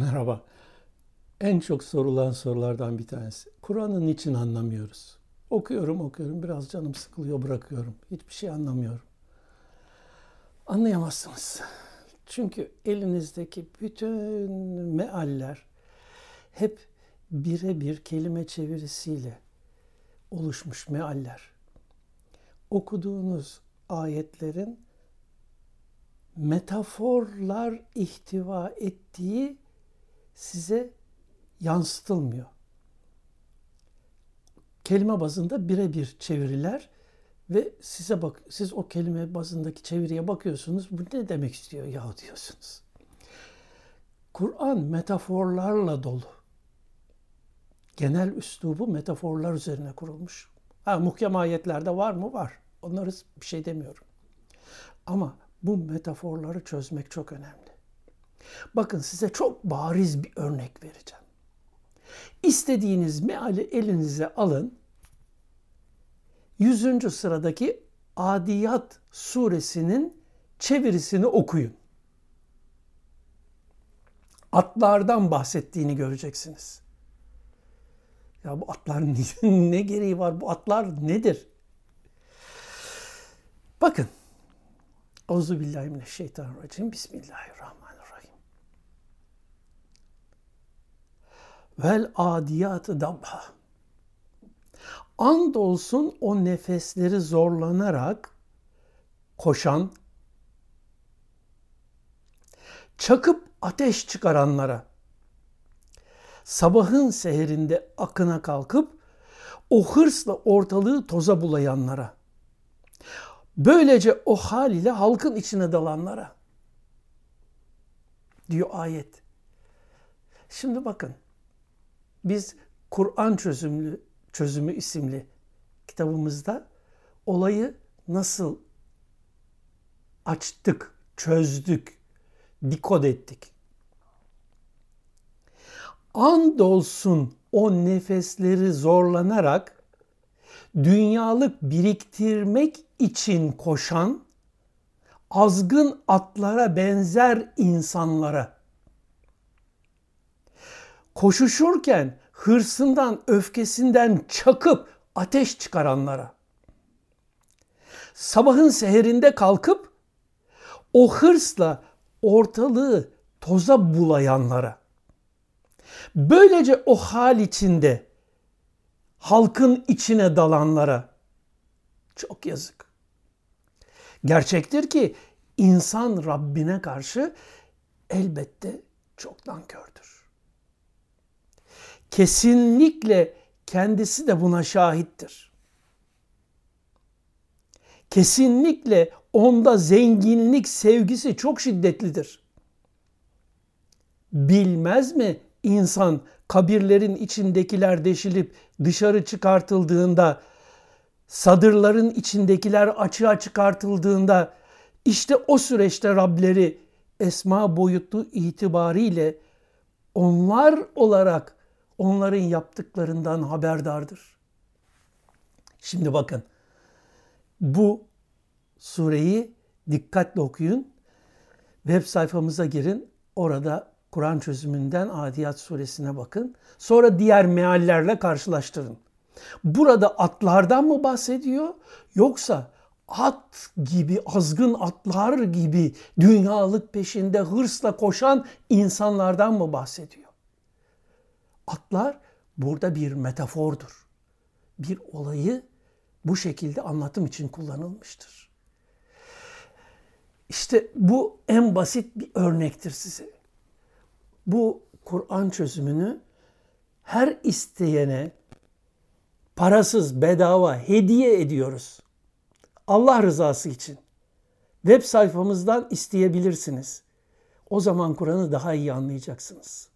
Merhaba. En çok sorulan sorulardan bir tanesi. Kur'an'ı niçin anlamıyoruz? Okuyorum okuyorum biraz canım sıkılıyor bırakıyorum. Hiçbir şey anlamıyorum. Anlayamazsınız. Çünkü elinizdeki bütün mealler hep birebir kelime çevirisiyle oluşmuş mealler. Okuduğunuz ayetlerin metaforlar ihtiva ettiği size yansıtılmıyor. Kelime bazında birebir çeviriler ve size bak siz o kelime bazındaki çeviriye bakıyorsunuz. Bu ne demek istiyor ya diyorsunuz. Kur'an metaforlarla dolu. Genel üslubu metaforlar üzerine kurulmuş. Ha, muhkem ayetlerde var mı? Var. Onları bir şey demiyorum. Ama bu metaforları çözmek çok önemli. Bakın size çok bariz bir örnek vereceğim. İstediğiniz meali elinize alın. 100. sıradaki Adiyat suresinin çevirisini okuyun. Atlardan bahsettiğini göreceksiniz. Ya bu atlar ne gereği var? Bu atlar nedir? Bakın. Euzu billahi mineşşeytanirracim. Bismillahirrahmanirrahim. Vel adiyatı dabha. Andolsun o nefesleri zorlanarak koşan, çakıp ateş çıkaranlara, sabahın seherinde akına kalkıp o hırsla ortalığı toza bulayanlara, Böylece o hal ile halkın içine dalanlara diyor ayet. Şimdi bakın biz Kur'an çözümlü çözümü isimli kitabımızda olayı nasıl açtık, çözdük, dikod ettik. Andolsun o nefesleri zorlanarak dünyalık biriktirmek için koşan azgın atlara benzer insanlara koşuşurken hırsından, öfkesinden çakıp ateş çıkaranlara sabahın seherinde kalkıp o hırsla ortalığı toza bulayanlara böylece o hal içinde halkın içine dalanlara çok yazık. Gerçektir ki insan Rabbine karşı elbette çok nankördür. Kesinlikle kendisi de buna şahittir. Kesinlikle onda zenginlik sevgisi çok şiddetlidir. Bilmez mi insan kabirlerin içindekiler deşilip dışarı çıkartıldığında, sadırların içindekiler açığa çıkartıldığında işte o süreçte Rableri esma boyutu itibariyle onlar olarak onların yaptıklarından haberdardır. Şimdi bakın bu sureyi dikkatle okuyun. Web sayfamıza girin. Orada Kur'an çözümünden Adiyat suresine bakın. Sonra diğer meallerle karşılaştırın. Burada atlardan mı bahsediyor yoksa at gibi, azgın atlar gibi dünyalık peşinde hırsla koşan insanlardan mı bahsediyor? Atlar burada bir metafordur. Bir olayı bu şekilde anlatım için kullanılmıştır. İşte bu en basit bir örnektir size bu Kur'an çözümünü her isteyene parasız, bedava hediye ediyoruz. Allah rızası için. Web sayfamızdan isteyebilirsiniz. O zaman Kur'an'ı daha iyi anlayacaksınız.